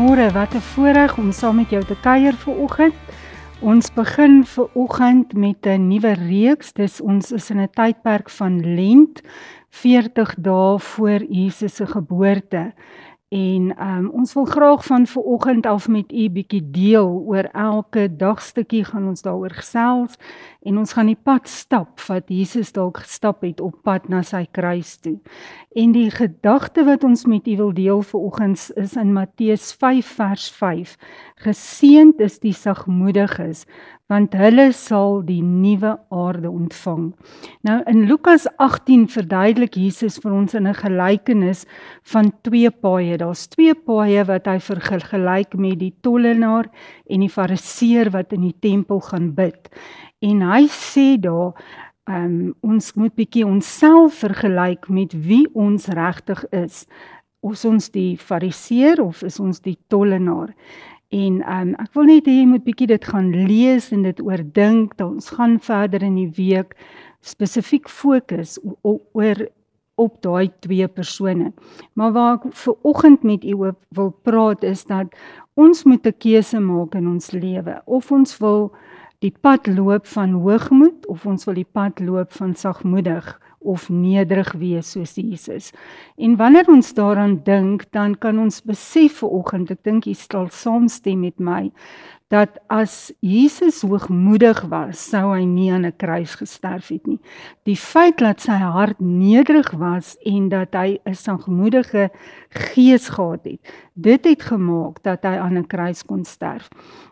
Goeiemôre, wat 'n voorreg om saam met jou te kuier vir oggend. Ons begin ver oggend met 'n nuwe reeks. Dis ons is in 'n tydperk van Lent, 40 dae voor Jesus se geboorte. En um, ons wil graag van ver oggend af met u bietjie deel oor elke dagstukkie gaan ons daaroor gesels en ons gaan die pad stap wat Jesus dalk gestap het op pad na sy kruis toe. En die gedagte wat ons met u wil deel vir oggends is in Matteus 5 vers 5. Geseend is die sagmoediges want hulle sal die nuwe aarde ontvang. Nou in Lukas 18 verduidelik Jesus vir ons in 'n gelykenis van twee paaie. Daar's twee paaie wat hy vergelyk met die tollenaar en die fariseer wat in die tempel gaan bid. En hy sê daar um, ons moet bietjie onsself vergelyk met wie ons regtig is. Of ons die fariseer of is ons die tollenaar? En um, ek wil net hê jy moet bietjie dit gaan lees en dit oordink. Ons gaan verder in die week spesifiek fokus oor op daai twee persone. Maar waar ek vir oggend met u wil praat is dat ons moet 'n keuse maak in ons lewe of ons wil die pad loop van hoogmoed of ons wil die pad loop van sagmoedig of nederig wees soos Jesus. En wanneer ons daaraan dink, dan kan ons besef vanoggend, ek dink jy sal saamstem met my, dat as Jesus hoogmoedig was, sou hy nie aan 'n kruis gesterf het nie. Die feit dat sy hart nederig was en dat hy 'n sagmoedige gees gehad het, dit het gemaak dat hy aan 'n kruis kon sterf.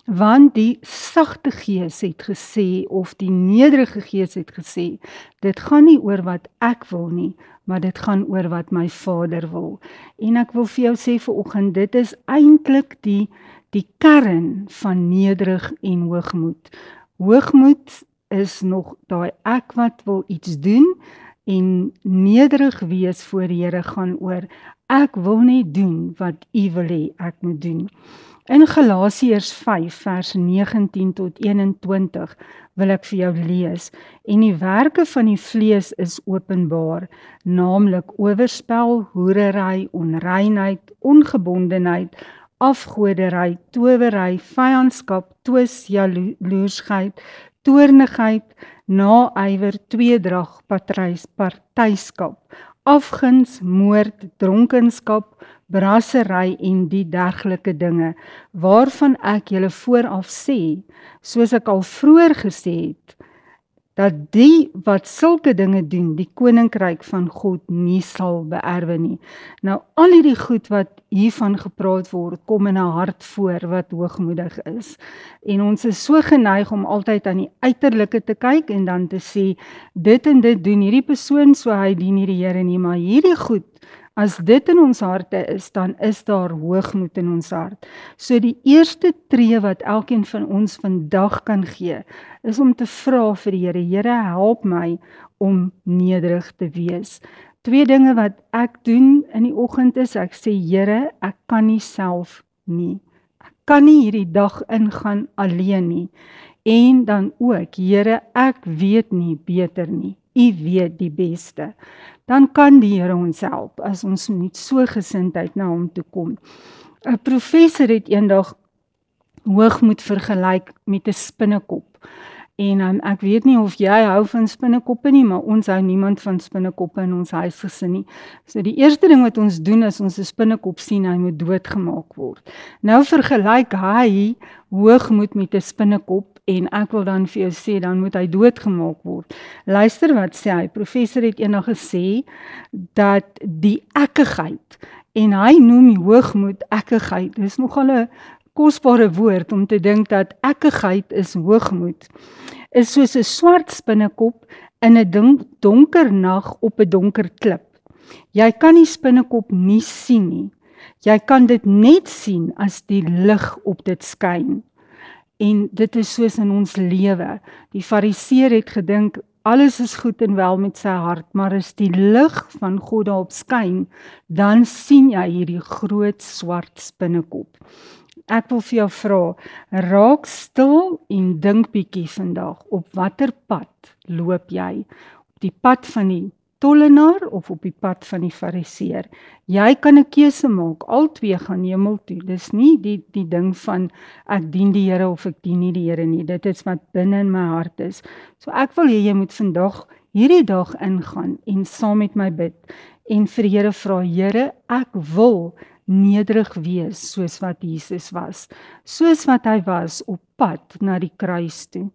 Want die sagte gees het gesê of die nederige gees het gesê, dit gaan nie oor wat ek wil nie, maar dit gaan oor wat my Vader wil. En ek wil vir jou sê vir oggend, dit is eintlik die die kern van nederig en hoogmoed. Hoogmoed is nog daai ek wat wil iets doen en nederig wees voor die Here gaan oor ek wil net doen wat U wil hê ek moet doen. In Galasiërs 5 vers 19 tot 21 wil ek vir jou lees en die werke van die vlees is openbaar naamlik oorspel, hoerery, onreinheid, ongebondenheid, afgodery, towery, vyandskap, twis, jaloersheid, toornigheid, naaiwer, tweedrag, patrys, partyskap, afguns, moord, dronkenskap, brassery en die dergelike dinge waarvan ek julle vooraf sê, soos ek al vroeër gesê het, dat die wat sulke dinge doen, die koninkryk van God nie sal beerwe nie. Nou al hierdie goed wat hiervan gepraat word, kom in 'n hart voor wat hoogmoedig is. En ons is so geneig om altyd aan die uiterlike te kyk en dan te sê dit en dit doen hierdie persoon so hy dien nie die Here nie, maar hierdie goed As dit in ons harte is, dan is daar hoogmoed in ons hart. So die eerste tree wat elkeen van ons vandag kan gee, is om te vra vir die Here, Here, help my om nederig te wees. Twee dinge wat ek doen in die oggend is ek sê Here, ek kan nie self nie. Ek kan nie hierdie dag ingaan alleen nie. En dan ook, Here, ek weet nie beter nie. U weet die beste dan kan die Here ons help as ons met so gesindheid na hom toe kom. 'n Professor het eendag hoogmoed vergelyk met 'n spinnekop. En um, ek weet nie of jy hou van spinnekoppe nie, maar ons hou niemand van spinnekoppe in ons huisgesin nie. So die eerste ding wat ons doen as ons 'n spinnekop sien, hy moet doodgemaak word. Nou vergelyk hy hoogmoed met 'n spinnekop en ek wil dan vir jou sê dan moet hy doodgemaak word. Luister wat sê hy. Professor het eendag gesê dat die ekkigheid en hy noem die hoogmoed ekkigheid. Dis nogal 'n kosbare woord om te dink dat ekkigheid is hoogmoed is soos 'n swart spinnekop in 'n donker nag op 'n donker klip. Jy kan die spinnekop nie sien nie. Jy kan dit net sien as die lig op dit skyn. En dit is soos in ons lewe. Die fariseer het gedink alles is goed en wel met sy hart, maar as die lig van God daarop skyn, dan sien jy hierdie groot swart spinnekop. Ek wil vir jou vra, raak stil en dink bietjie vandag op watter pad loop jy? Op die pad van die tollenaar of op die pad van die fariseer. Jy kan 'n keuse maak. Albei gaan hemel toe. Dis nie die die ding van ek dien die Here of ek dien nie die Here nie. Dit is wat binne in my hart is. So ek wil hê jy moet vandag hierdie dag ingaan en saam met my bid en vir die Here vra, Here, ek wil nederig wees soos wat Jesus was, soos wat hy was op pad na die kruis toe.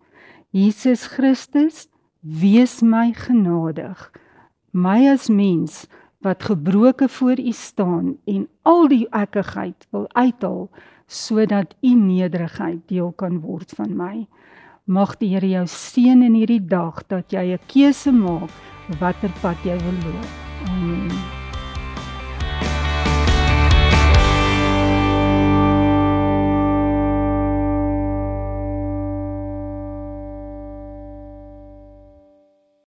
Jesus Christus, wees my genadig my as mens wat gebroke voor u staan en al die ekkigheid wil uithaal sodat u nederigheid deel kan word van my. Mag die Here jou seën in hierdie dag dat jy 'n keuse maak watter pad jy wil loop. Amen.